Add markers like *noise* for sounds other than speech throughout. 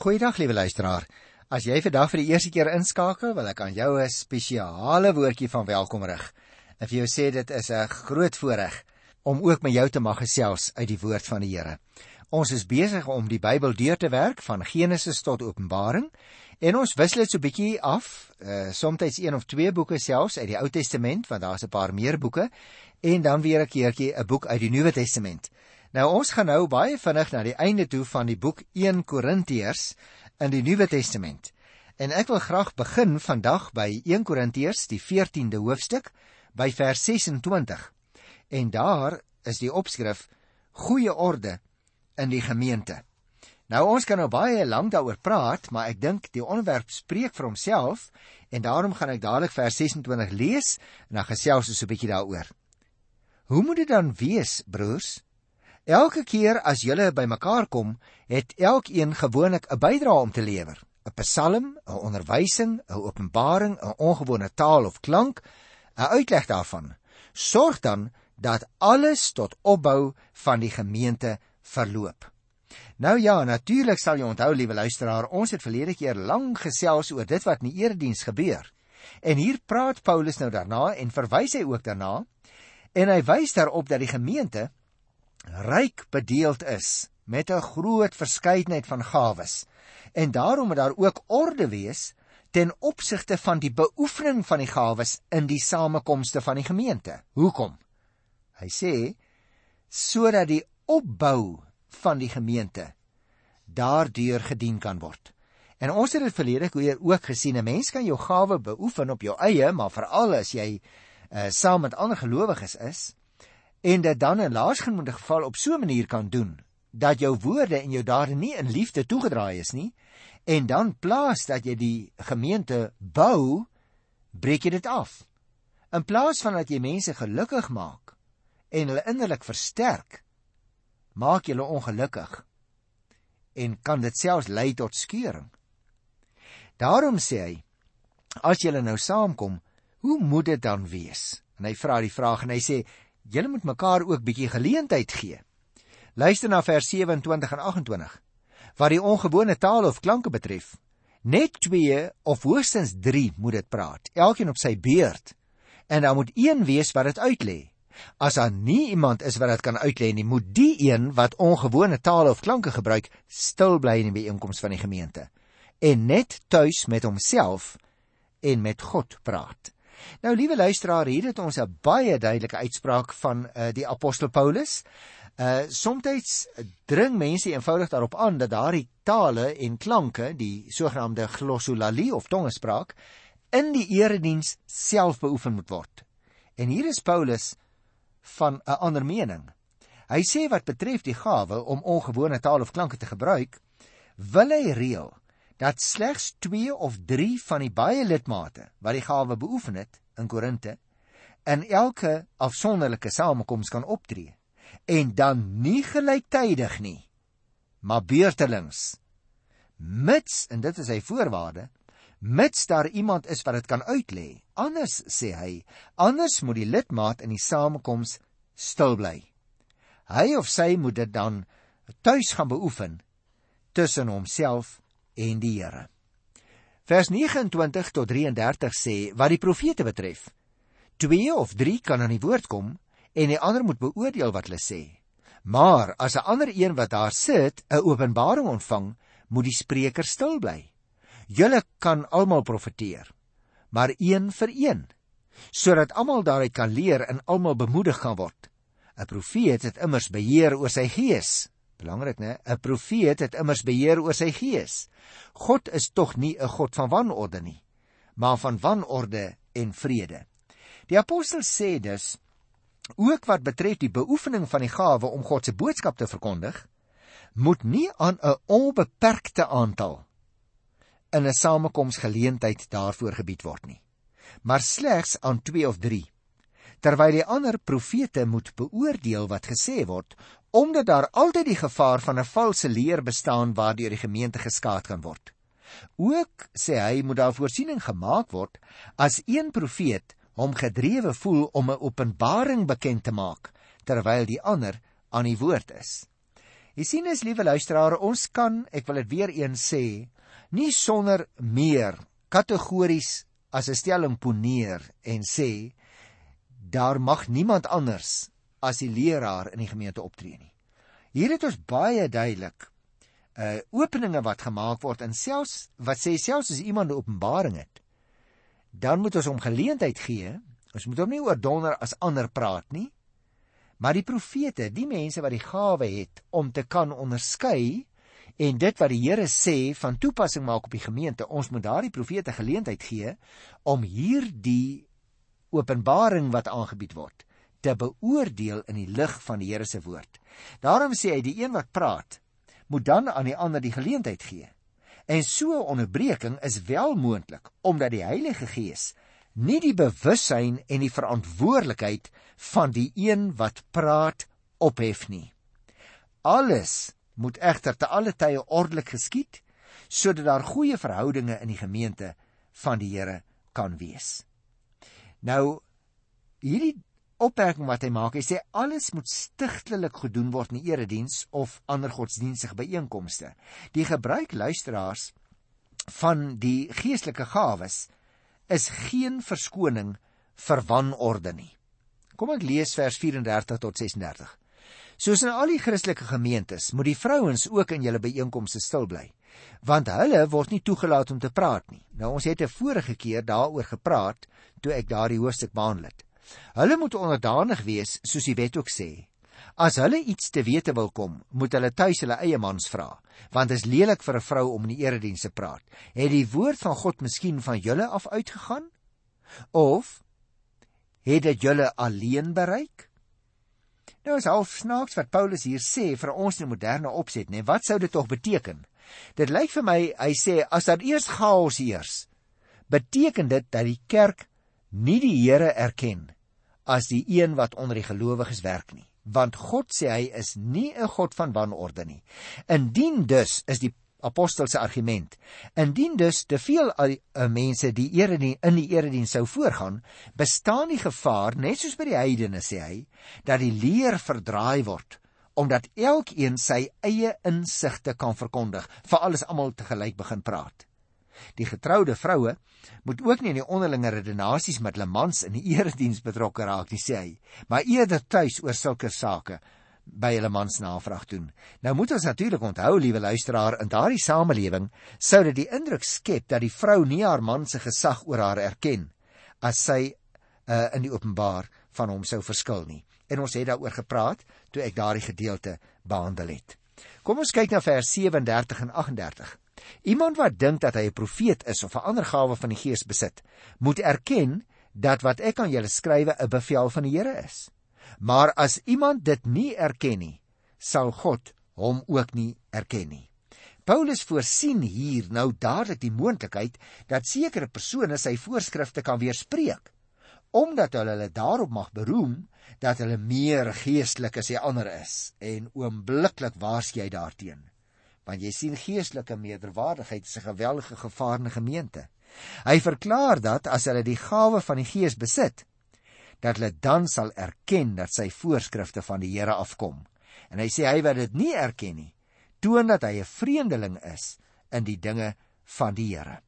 Goeiedag liewe luisteraar. As jy vandag vir die eerste keer inskakel, wil ek aan jou 'n spesiale woordjie van welkom rig. En vir jou sê dit is 'n groot voorreg om ook met jou te mag gesels uit die woord van die Here. Ons is besig om die Bybel deur te werk van Genesis tot Openbaring en ons wissel dit so bietjie af, uh, soms een of twee boeke selfs uit die Ou Testament, want daar's 'n paar meer boeke en dan weer 'n keertjie 'n boek uit die Nuwe Testament. Nou ons gaan nou baie vinnig na die einde toe van die boek 1 Korintiërs in die Nuwe Testament. En ek wil graag begin vandag by 1 Korintiërs die 14de hoofstuk by vers 26. En daar is die opskrif Goeie orde in die gemeente. Nou ons kan nou baie lank daaroor praat, maar ek dink die onderwerp spreek vir homself en daarom gaan ek dadelik vers 26 lees en dan gesels ons 'n bietjie daaroor. Hoe moet dit dan wees, broers? Elke keer as julle bymekaar kom, het elkeen gewoonlik 'n bydrae om te lewer. 'n Psalm, 'n onderwysing, 'n openbaring, 'n ongewone taal of klank, 'n uitleg daarvan. Sorg dan dat alles tot opbou van die gemeente verloop. Nou ja, natuurlik sal jy onthou, liewe luisteraar, ons het verlede keer lank gesels oor dit wat in die erediens gebeur. En hier praat Paulus nou daarna en verwys hy ook daarna en hy wys daarop dat die gemeente ryk bedeeld is met 'n groot verskeidenheid van gawes. En daarom moet daar ook orde wees ten opsigte van die beoefening van die gawes in die samekomste van die gemeente. Hoekom? Hy sê sodat die opbou van die gemeente daardeur gedien kan word. En ons het dit verlede keer ook gesien, 'n mens kan jou gawe beoefen op jou eie, maar veral as jy uh, saam met ander gelowiges is, en dit dan in laasgenoemde geval op so 'n manier kan doen dat jou woorde en jou dade nie in liefde toegedraai is nie en dan plaas dat jy die gemeente bou breek jy dit af. In plaas van dat jy mense gelukkig maak en hulle innerlik versterk maak jy hulle ongelukkig en kan dit selfs lei tot skeuring. Daarom sê hy as julle nou saamkom hoe moet dit dan wees? En hy vra die vraag en hy sê julle moet mekaar ook bietjie geleentheid gee. Luister na vers 27 en 28. Wat die ongewone taal of klanke betref, net 2 of hoogstens 3 moet dit praat, elkeen op sy beurt. En dan moet een wees wat dit uitlê. As daar nie iemand is wat dit kan uitlê nie, moet die een wat ongewone taal of klanke gebruik, stil bly in die byeenkoms van die gemeente en net tuis met homself en met God praat. Nou liewe luisteraar, hier het ons 'n baie duidelike uitspraak van uh, die apostel Paulus. Uh soms dring mense eenvoudig daarop aan dat daardie tale en klanke, die sogenaamde glossolalie of tongespraak, in die erediens self beoefen moet word. En hier is Paulus van 'n ander mening. Hy sê wat betref die gawe om ongewone taal of klanke te gebruik, wil hy reël dat slegs 2 of 3 van die baie lidmate wat die gawe beoefen het in Korinte in elke afsonderlike samekoms kan optree en dan nie gelyktydig nie maar beurtelings mits en dit is sy voorwaarde mits daar iemand is wat dit kan uitlê anders sê hy anders moet die lidmaat in die samekoms stil bly. Hy of sy moet dit dan tuis gaan beoefen tussen homself en die Here. Vers 29 tot 33 sê wat die profete betref: Twee of drie kan aan die woord kom en die ander moet beoordeel wat hulle sê. Maar as 'n ander een wat daar sit 'n openbaring ontvang, moet die spreker stil bly. Julle kan almal profeteer, maar een vir een, sodat almal daaruit kan leer en almal bemoedig kan word. 'n Profeet het immers beheer oor sy gees, Belangrik, né? 'n Profeet het immers beheer oor sy gees. God is tog nie 'n God van wanorde nie, maar van wanorde en vrede. Die apostel sê dus ook wat betref die beoefening van die gawe om God se boodskap te verkondig, moet nie aan 'n onbeperkte aantal in 'n samekomsgeleentheid daarvoor gebied word nie, maar slegs aan 2 of 3 terwyl die ander profete moet beoordeel wat gesê word omdat daar altyd die gevaar van 'n valse leer bestaan waardeur die gemeente geskaad kan word. Ook sê hy moet daar voorsiening gemaak word as een profeet hom gedrewe voel om 'n openbaring bekend te maak terwyl die ander aan die woord is. Jy sien as liewe luisteraar, ons kan, ek wil dit weer eens sê, nie sonder meer kategories as 'n stelling poneer en sê daar mag niemand anders as die leraar in die gemeente optree nie. Hier het ons baie duidelik uh openinge wat gemaak word en selfs wat sê selfs as iemand 'n openbaring het, dan moet ons hom geleentheid gee. Ons moet hom nie oordonder as ander praat nie. Maar die profete, die mense wat die gawe het om te kan onderskei en dit wat die Here sê van toepassing maak op die gemeente, ons moet daardie profete geleentheid gee om hierdie openbaring wat aangebied word te beoordeel in die lig van die Here se woord. Daarom sê hy die een wat praat, moet dan aan die ander die geleentheid gee. En so 'n onderbreking is wel moontlik omdat die Heilige Gees nie die bewussyn en die verantwoordelikheid van die een wat praat ophef nie. Alles moet egter te alle tye ordelik geskied sodat daar goeie verhoudinge in die gemeente van die Here kan wees. Nou hierdie opmerking wat hy maak, hy sê alles moet stigtelik gedoen word in die erediens of ander godsdienstige byeenkomste. Die gebruik luisteraars van die geestelike gawes is geen verskoning vir wanorde nie. Kom ek lees vers 34 tot 36. Soos in al die Christelike gemeentes, moet die vrouens ook in julle byeenkomste stil bly, want hulle word nie toegelaat om te praat nie. Nou ons het 'n vorige keer daaroor gepraat toe ek daardie hoofstuk behandel het. Hulle moet onderdanig wees soos die wet ook sê. As hulle iets te wete wil kom, moet hulle tuis hulle eie mans vra, want dit is lelik vir 'n vrou om in die erediens te praat. Het die woord van God miskien van julle af uitgegaan? Of het dit julle alleen bereik? Nou is half snaaks wat Paulus hier sê vir ons in die moderne opset, nee, wat sou dit tog beteken? Dit lyk vir my hy sê as daar eers chaos heers, beteken dit dat die kerk nie die Here erken as die een wat onder die gelowiges werk nie. Want God sê hy is nie 'n God van wanorde nie. Indien dus is die apostel se argument. Indien dus te veel mense die ere nie in die erediens sou voorgaan bestaan die gevaar net soos by die heidene sê hy dat die leer verdraai word omdat elkeen sy eie insigte kan verkondig vir alles almal te gelyk begin praat. Die getroude vroue moet ook nie in die onderlinge redenasies met hulle mans in die erediens betrokke raak nie, sê hy, maar eerder tuis oor sulke sake by hulle mans navraag doen. Nou moet ons natuurlik onthou, liewe luisteraar, in daardie samelewing sou dit die indruk skep dat die vrou nie haar man se gesag oor haar erken as sy uh, in die openbaar van hom sou verskil nie. En ons het daaroor gepraat toe ek daardie gedeelte behandel het. Kom ons kyk na vers 37 en 38. Iemand wat dink dat hy 'n profeet is of 'n ander gawe van die Gees besit, moet erken dat wat ek aan julle skrywe 'n bevel van die Here is. Maar as iemand dit nie erken nie, sal God hom ook nie erken nie. Paulus voorsien hier nou dadelik die moontlikheid dat sekere persone sy voorskrifte kan weerspreek, omdat hulle hulle daarop mag beroem dat hulle meer geestelik as die ander is en oombliklik waarsku hy daarteenoor want jy sien geestelike meerderwaardigheid is 'n geweldige gevaar in 'n gemeente. Hy verklaar dat as hulle die gawe van die Gees besit, dat hulle dan sal erken dat sy voorskrifte van die Here afkom. En hy sê hy wat dit nie erken nie, toon dat hy 'n vreemdeling is in die dinge van die Here.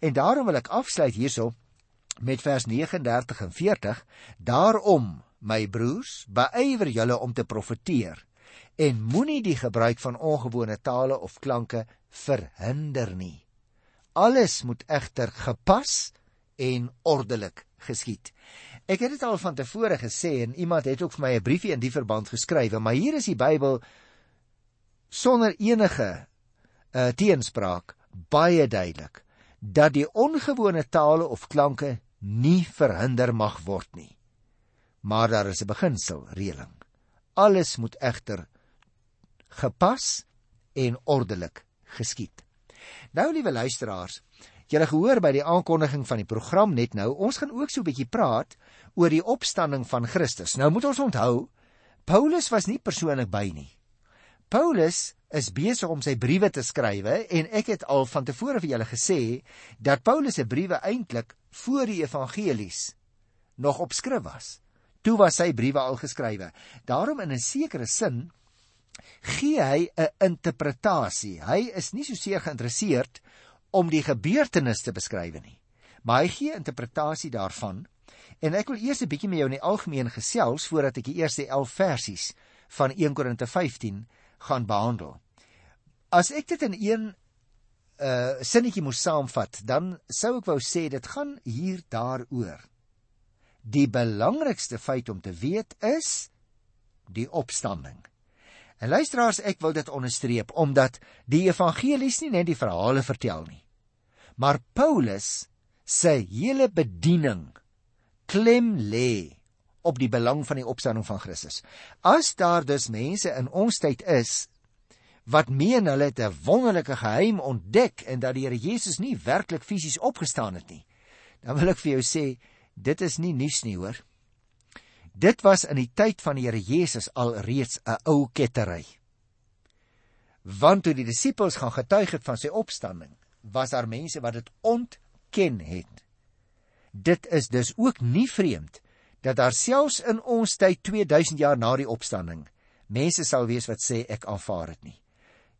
En daarom wil ek afsluit hierso met vers 39 en 40. Daarom, my broers, beywer julle om te profeteer en moenie die gebruik van ongewone tale of klanke verhinder nie. Alles moet egter gepas en ordelik geskied. Ek het dit al van tevore gesê en iemand het ook vir my 'n briefie in die verband geskryf, maar hier is die Bybel sonder enige uh, teenspraak baie duidelik dat die ongewone tale of klanke nie verhinder mag word nie. Maar daar is 'n beginsel, reëling. Alles moet egter gepas en ordelik geskied. Nou liewe luisteraars, julle gehoor by die aankondiging van die program net nou, ons gaan ook so 'n bietjie praat oor die opstanding van Christus. Nou moet ons onthou, Paulus was nie persoonlik by nie. Paulus is besig om sy briewe te skrywe en ek het al van tevore vir julle gesê dat Paulus se briewe eintlik voor die evangelies nog op skrif was. Toe was sy briewe al geskrywe. Daarom in 'n sekere sin gee hy 'n interpretasie. Hy is nie so seer geïnteresseerd om die gebeurtenis te beskryf nie, maar hy gee interpretasie daarvan. En ek wil eers 'n bietjie met jou in die algemeen gesels voordat ek die eerste 11 versies van 1 Korinte 15 gaan behandel. As ek dit in een uh sinnetjie moes saamvat, dan sou ek wou sê dit gaan hier daaroor. Die belangrikste feit om te weet is die opstanding. En luisteraars, ek wil dit onderstreep omdat die evangelies nie net die verhale vertel nie, maar Paulus se hele bediening klem lê op die belang van die opstanding van Christus. As daar dus mense in ons tyd is wat meen hulle het 'n wonderlike geheim ontdek en dat die Here Jesus nie werklik fisies opgestaan het nie, dan wil ek vir jou sê dit is nie nuus nie, hoor. Dit was in die tyd van die Here Jesus al reeds 'n ou kettery. Want toe die disippels gaan getuig het van sy opstanding, was daar mense wat dit ontken het. Dit is dus ook nie vreemd dat daar selfs in ons tyd 2000 jaar na die opstanding mense sal wees wat sê ek aanvaar dit nie.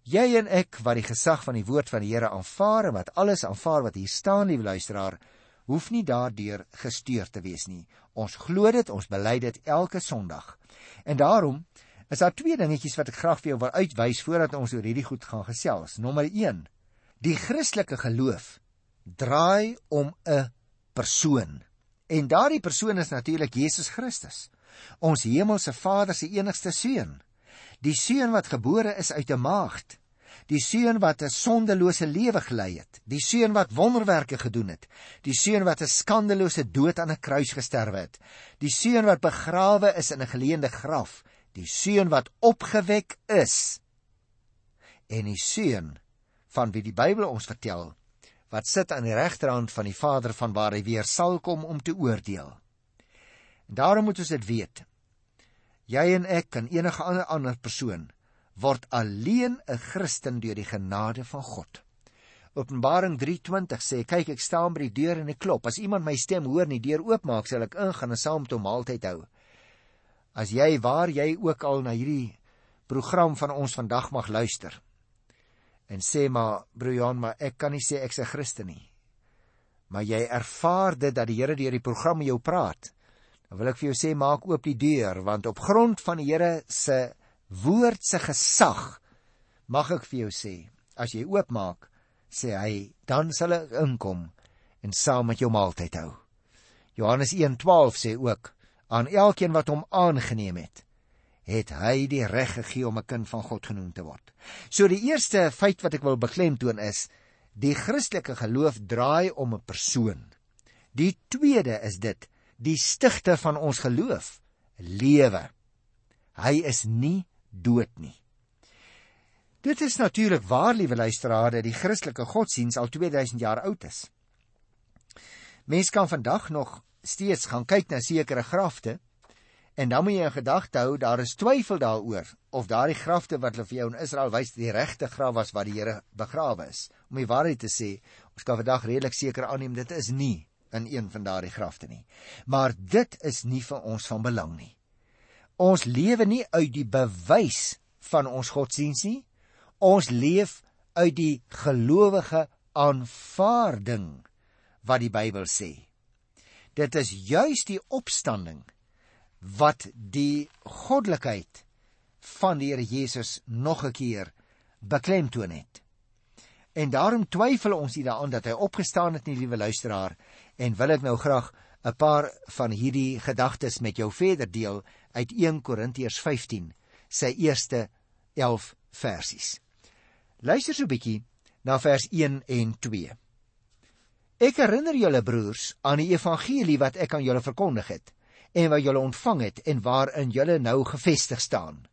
Jy en ek wat die gesag van die woord van die Here aanvaar en wat alles aanvaar wat hier staan, liewe luisteraar, hoef nie daardeur gestuur te wees nie. Ons glo dit, ons bely dit elke Sondag. En daarom is daar twee dingetjies wat ek graag vir jou wil uitwys voordat ons oor hierdie goed gaan gesels. Nommer 1. Die Christelike geloof draai om 'n persoon. En daardie persoon is natuurlik Jesus Christus, ons hemelse Vader se enigste seun. Die seun wat gebore is uit 'n maagd. Die seun wat 'n sondelose lewe gelei het. Die seun wat wonderwerke gedoen het. Die seun wat 'n skandelose dood aan 'n kruis gesterwe het. Die seun wat begrawe is in 'n geleende graf. Die seun wat opgewek is. En die seun van wie die Bybel ons vertel wat sit aan die regterhand van die Vader van waar hy weer sal kom om te oordeel. En daarom moet ons dit weet. Jy en ek en enige ander ander persoon word alleen 'n Christen deur die genade van God. Openbaring 3:20 sê kyk ek staan by die deur en ek klop. As iemand my stem hoor en die deur oopmaak, sal ek ingaan en saam met hom maaltyd hou. As jy waar jy ook al na hierdie program van ons vandag mag luister en sê maar broer Johan, maar ek kan nie sê ek's 'n Christen nie. Maar jy ervaar dit dat die Here deur die program met jou praat dan wil ek vir jou sê maak oop die deur want op grond van die Here se woord se gesag mag ek vir jou sê as jy oopmaak sê hy dan sal ek inkom en saam met jou maaltyd hou. Johannes 1:12 sê ook aan elkeen wat hom aangeneem het het hy die reg gegee om 'n kind van God genoem te word. So die eerste feit wat ek wil beklemtoon is die Christelike geloof draai om 'n persoon. Die tweede is dit die stigter van ons geloof lewe. Hy is nie dood nie. Dit is natuurlik waar, liewe luisteraars, dat die Christelike godsdiens al 2000 jaar oud is. Mense kan vandag nog steeds gaan kyk na sekere grafte en dan moet jy in gedagte hou daar is twyfel daaroor of daardie grafte wat hulle vir jou in Israel wys die regte graf was waar die Here begrawe is. Om die waarheid te sê, ons kan vandag redelik seker aanneem dit is nie in een van daardie grafte nie. Maar dit is nie vir ons van belang nie. Ons lewe nie uit die bewys van ons godsdiens nie. Ons leef uit die gelowige aanvaarding wat die Bybel sê. Dit is juis die opstanding wat die goddelikheid van die Here Jesus nog 'n keer beklemtoon het. En daarom twyfel ons nie daaraan dat hy opgestaan het nie, liewe luisteraar, en wil ek nou graag 'n paar van hierdie gedagtes met jou verder deel uit 1 Korintiërs 15, sy eerste 11 versies. Luister so 'n bietjie na vers 1 en 2. Ek herinner julle broers aan die evangelie wat ek aan julle verkondig het en wat julle ontvang het en waarin julle nou gefestig staan.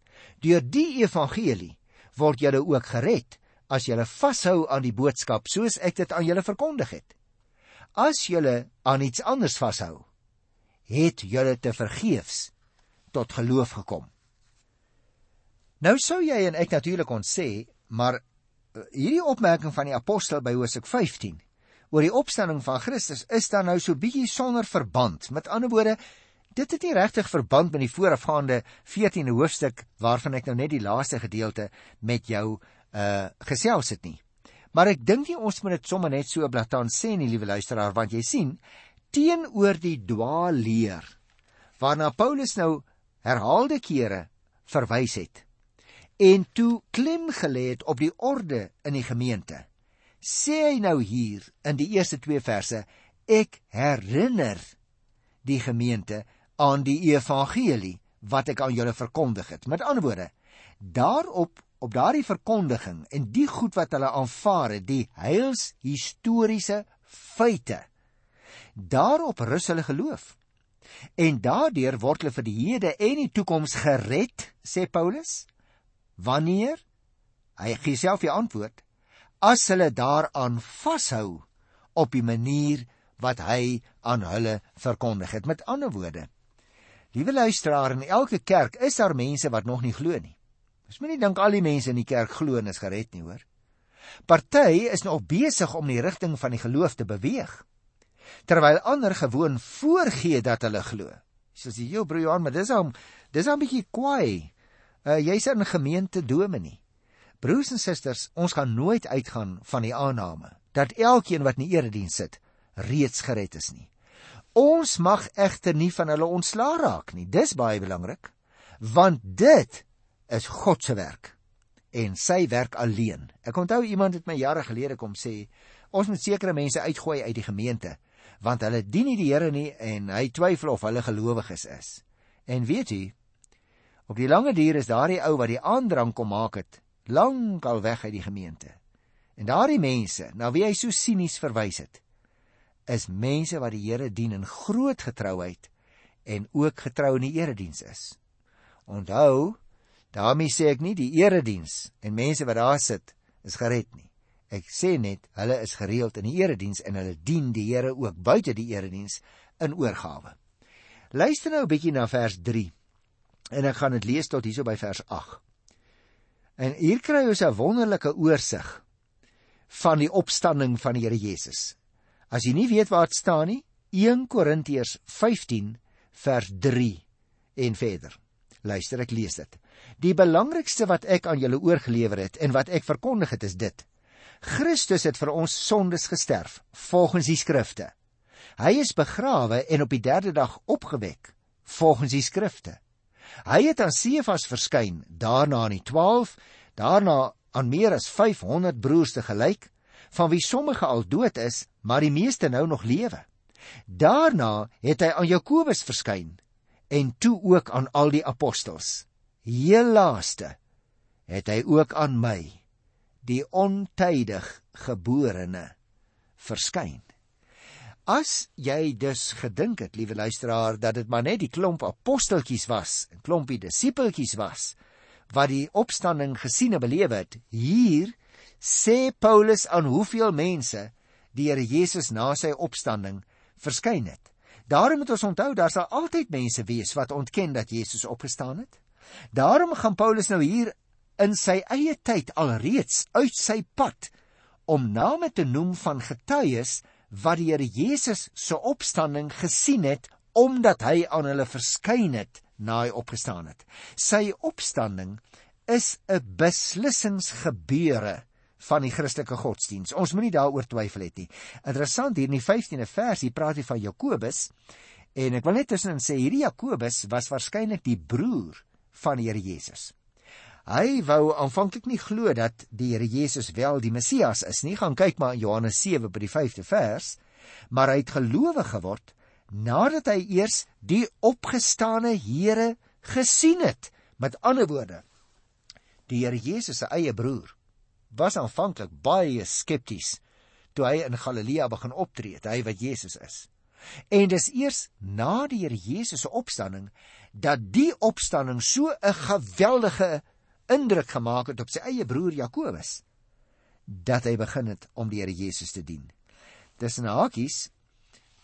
Deur die evangelie word julle ook gered as julle vashou aan die boodskap soos ek dit aan julle verkondig het. As julle aan iets anders vashou, het julle te vergeefs tot geloof gekom. Nou sou jy en ek natuurlik kon sê, maar eh, hierdie opmerking van die apostel by Hosea 15 oor die opstanding van Christus is dan nou so bietjie sonder verband. Met ander woorde, Dit het nie regtig verband met die voorafgaande 14de hoofstuk waarvan ek nou net die laaste gedeelte met jou uh gesels het nie. Maar ek dink nie ons moet dit sommer net so blaatant sê nie, liewe luisteraar, want jy sien, teenoor die dwaalleer waarna Paulus nou herhaalde kere verwys het en toe klem gelê het op die orde in die gemeente. Sê hy nou hier in die eerste 2 verse, ek herinner die gemeente aan die evangelie wat ek aan julle verkondig het. Met ander woorde, daarop op daardie verkondiging en die goed wat hulle aanvaar het, die heils historiese feite. Daarop rus hulle geloof. En daardeur word hulle vir die hede en die toekoms gered, sê Paulus. Wanneer? Hy gee self die antwoord. As hulle daaraan vashou op die manier wat hy aan hulle verkondig het. Met ander woorde, liewe luisteraar, in elke kerk is daar mense wat nog nie glo nie. Ons moenie dink al die mense in die kerk glo en is gered nie, hoor. Party is nog besig om die rigting van die geloof te beweeg, terwyl ander gewoon voorgee dat hulle glo. Soos jy, jou broer Johan, maar dis hom, dis 'n bietjie kwaai uh, jy's in gemeente dominee. Broers en susters, ons gaan nooit uitgaan van die aanname dat elkeen wat in die erediens sit, reeds gered is nie. Ons mag egter nie van hulle ontslaa raak nie. Dis baie belangrik, want dit is God se werk en sy werk alleen. Ek onthou iemand het my jare gelede kom sê, ons moet sekere mense uitgooi uit die gemeente want hulle dien nie die Here nie en hy twyfel of hulle gelowiges is. En weet jy, Op die lange duur is daardie ou wat die aandrang kom maak het, lank al weg uit die gemeente. En daardie mense, na wie hy so sinies verwys het, is mense wat die Here dien in groot getrouheid en ook getrou in die erediens is. Onthou, daarmee sê ek nie die erediens en mense wat daar sit is gered nie. Ek sê net hulle is gereeld in die erediens en hulle dien die Here ook buite die erediens in oorgawe. Luister nou 'n bietjie na vers En ek gaan dit lees tot hierso by vers 8. En hier kry ons 'n wonderlike oorsig van die opstanding van die Here Jesus. As jy nie weet waar dit staan nie, 1 Korintiërs 15 vers 3 en verder. Luister, ek lees dit. Die belangrikste wat ek aan julle oorgelewer het en wat ek verkondig het is dit: Christus het vir ons sondes gesterf volgens die skrifte. Hy is begrawe en op die 3de dag opgewek volgens die skrifte. Hy het aan Sefas verskyn, daarna aan die 12, daarna aan meer as 500 broers te gelyk, van wie sommige al dood is, maar die meeste nou nog lewe. Daarna het hy aan Jakobus verskyn en toe ook aan al die apostels. Heel laaste het hy ook aan my, die ontydig geborene, verskyn. As jy dus gedink het, liewe luisteraar, dat dit maar net die klomp aposteltjies was, 'n klompie disipeltjies was wat die opstanding gesien en beleef het, hier sê Paulus aan hoeveel mense die Here Jesus na sy opstanding verskyn het. Daarom moet ons onthou daar sal altyd mense wees wat ontken dat Jesus opgestaan het. Daarom gaan Paulus nou hier in sy eie tyd alreeds uit sy pad om name te noem van getuies wat die Here Jesus se opstanding gesien het omdat hy aan hulle verskyn het na hy opgestaan het. Sy opstanding is 'n beslissingsgebeure van die Christelike godsdiens. Ons moenie daaroor twyfel het nie. Interessant hier in die 15de vers, hier praat hy van Jakobus en ek wil net tussenin sê hierdie Jakobus was waarskynlik die broer van die Here Jesus. Hy wou aanvanklik nie glo dat die Here Jesus wel die Messias is nie. Gaan kyk maar in Johannes 7 by die 5de vers. Maar hy het gelowig geword nadat hy eers die opgestane Here gesien het. Met ander woorde, die Here Jesus se eie broer was aanvanklik baie skepties toe hy in Galilea begin optree, hy wat Jesus is. En dis eers na die Here Jesus se opstanding dat die opstanding so 'n geweldige indruk gemaak het op sy eie broer Jakobus dat hy begin het om die Here Jesus te dien. Tussen hakies,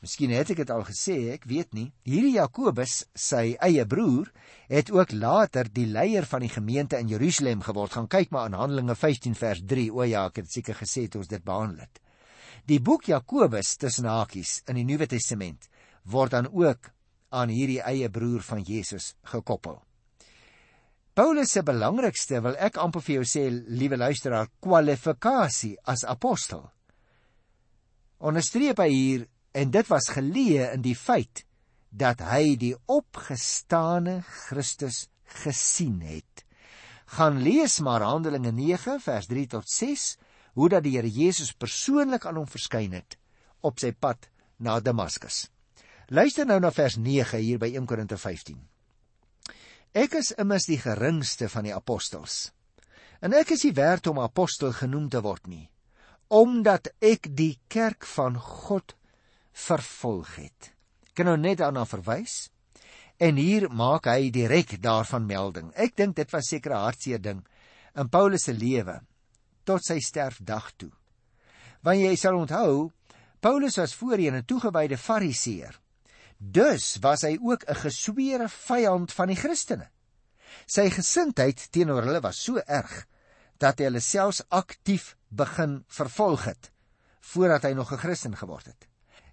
miskien het ek dit al gesê, ek weet nie, hierdie Jakobus, sy eie broer, het ook later die leier van die gemeente in Jerusalem geword. Gaan kyk maar aan Handelinge 15 vers 3. O ja, ek het seker gesê toe ons dit behandel het. Die boek Jakobus tussen hakies in die Nuwe Testament word dan ook aan hierdie eie broer van Jesus gekoppel. Paulus se belangrikste wil ek amper vir jou sê, liewe luisteraar, kwalifikasie as apostel. Onderstreep hy hier en dit was geleë in die feit dat hy die opgestane Christus gesien het. Gaan lees maar Handelinge 9 vers 3 tot 6 hoe dat die Here Jesus persoonlik aan hom verskyn het op sy pad na Damaskus. Luister nou na vers 9 hier by 1 Korinte 15. Ek is immers die geringste van die apostels. En ek is nie werd om apostel genoem te word nie, omdat ek die kerk van God vervolg het. Ek kan nou net daarna verwys. En hier maak hy direk daarvan melding. Ek dink dit was seker 'n hartseer ding in Paulus se lewe tot sy sterfdag toe. Want jy sal onthou, Paulus was voorheen 'n toegewyde Fariseer. Dus was hy ook 'n gesweere vyand van die Christene. Sy gesindheid teenoor hulle was so erg dat hy hulle selfs aktief begin vervolg het voordat hy nog 'n Christen geword het.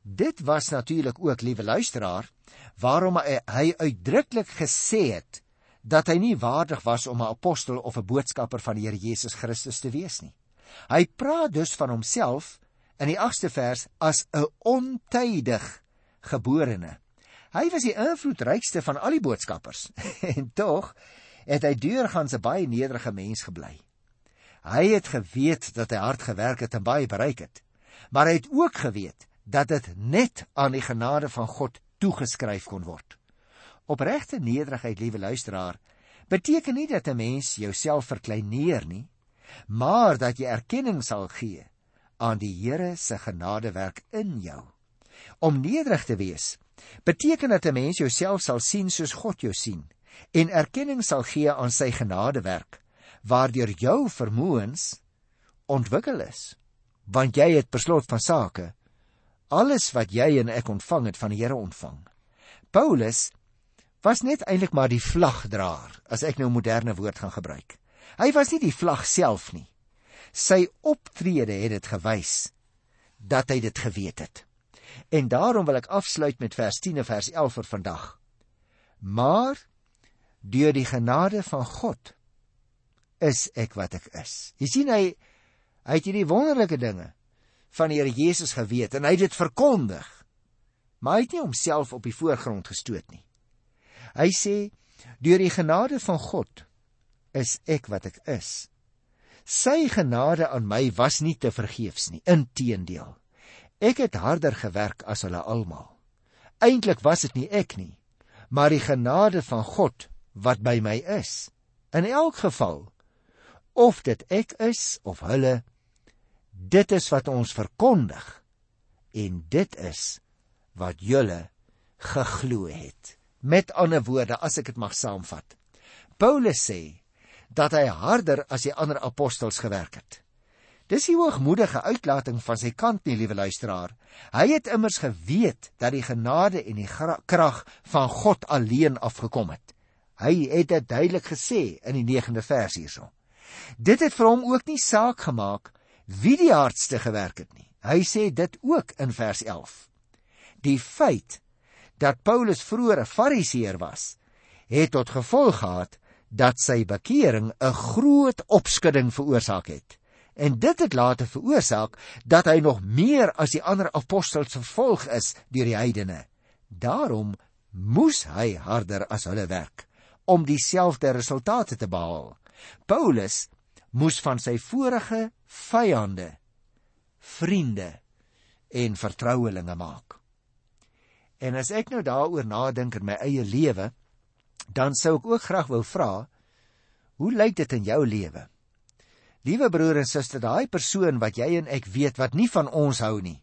Dit was natuurlik ook, liewe luisteraar, waarom hy, uitdruklik gesê het dat hy nie waardig was om 'n apostel of 'n boodskapper van die Here Jesus Christus te wees nie. Hy praat dus van homself in die 8ste vers as 'n ontydig geborene. Hy was die invloedrykste van al die boodskappers *laughs* en tog het hy deurgangs 'n baie nederige mens gebly. Hy het geweet dat hy hard gewerk het en baie bereik het, maar hy het ook geweet dat dit net aan die genade van God toegeskryf kon word. Opregte nederigheid, liewe luisteraar, beteken nie dat 'n mens jouself verkleineer nie, maar dat jy erkenning sal gee aan die Here se genadewerk in jou. Om nederig te wees beteken dat 'n mens jouself sal sien soos God jou sien en erkenning sal gee aan sy genadewerk waardeur jou vermoëns ontwikkel is want jy het beslot van sake alles wat jy en ek ontvang het van die Here ontvang. Paulus was net eintlik maar die vlagdraer, as ek nou 'n moderne woord gaan gebruik. Hy was nie die vlag self nie. Sy optrede het dit gewys dat hy dit geweet het. En daarom wil ek afsluit met vers 10 en vers 11 vir vandag. Maar deur die genade van God is ek wat ek is. Jy sien hy hy het hierdie wonderlike dinge van die Here Jesus geweet en hy het dit verkondig. Maar hy het nie homself op die voorgrond gestoot nie. Hy sê deur die genade van God is ek wat ek is. Sy genade aan my was nie te vergeefs nie, inteendeel. Ek het harder gewerk as hulle almal. Eintlik was dit nie ek nie, maar die genade van God wat by my is. In elk geval, of dit ek is of hulle Dit is wat ons verkondig en dit is wat julle geglo het. Met ander woorde, as ek dit mag saamvat. Paulus sê dat hy harder as die ander apostels gewerk het. Dis 'n hoogmoedige uitlating van sy kant nie, liewe luisteraar. Hy het immers geweet dat die genade en die krag van God alleen afgekom het. Hy het dit duidelik gesê in die 9de vers hierso. Dit het vir hom ook nie saak gemaak wie die hardste gewerk het nie. Hy sê dit ook in vers 11. Die feit dat Paulus vroeër 'n Fariseer was, het tot gevolg gehad dat sy bekering 'n groot opskudding veroorsaak het. En dit het later veroorsaak dat hy nog meer as die ander apostels vervolg is deur die heidene. Daarom moes hy harder as hulle werk om dieselfde resultate te behaal. Paulus moes van sy vorige vyande vriende en vertrouelinge maak. En as ek nou daaroor nadink in my eie lewe, dan sou ek ook graag wou vra, hoe lyk dit in jou lewe? Liewe broer en suster, daai persoon wat jy en ek weet wat nie van ons hou nie.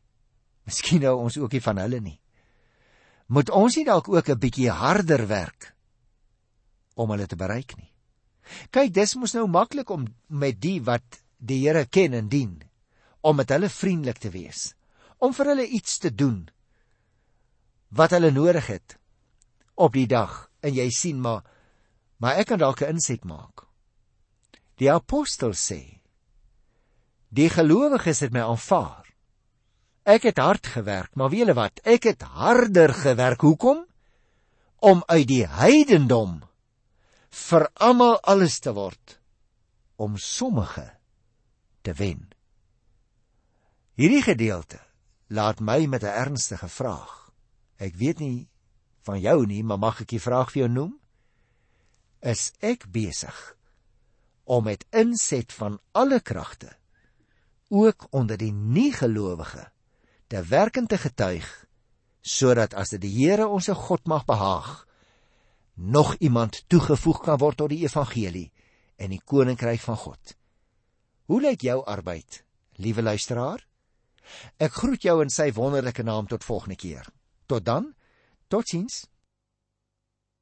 Miskien hou ons ook nie van hulle nie. Moet ons nie dalk ook 'n bietjie harder werk om hulle te bereik nie? Kyk, dis mos nou maklik om met die wat die Here ken en dien, om met hulle vriendelik te wees, om vir hulle iets te doen wat hulle nodig het op die dag en jy sien maar maar ek kan dalk 'n inset maak. Die apostel sê: Die gelowiges het my aanvaar. Ek het hard gewerk, maar weet julle wat? Ek het harder gewerk. Hoekom? om uit die heidendom vir almal alles te word om sommige te wen. Hierdie gedeelte laat my met 'n ernstige vraag. Ek weet nie van jou nie, maar mag ek die vraag vir jou noem? Is ek besig om met inset van alle kragte ook onder die nie-gelowige te werk en te getuig sodat as dit die Here ons God mag behaag nog iemand toegevoeg kan word tot die evangelie en die koninkryk van God. Hoe lyk jou arbeid, liewe luisteraar? Ek groet jou in sy wonderlike naam tot volgende keer. Tot dan. Totsiens.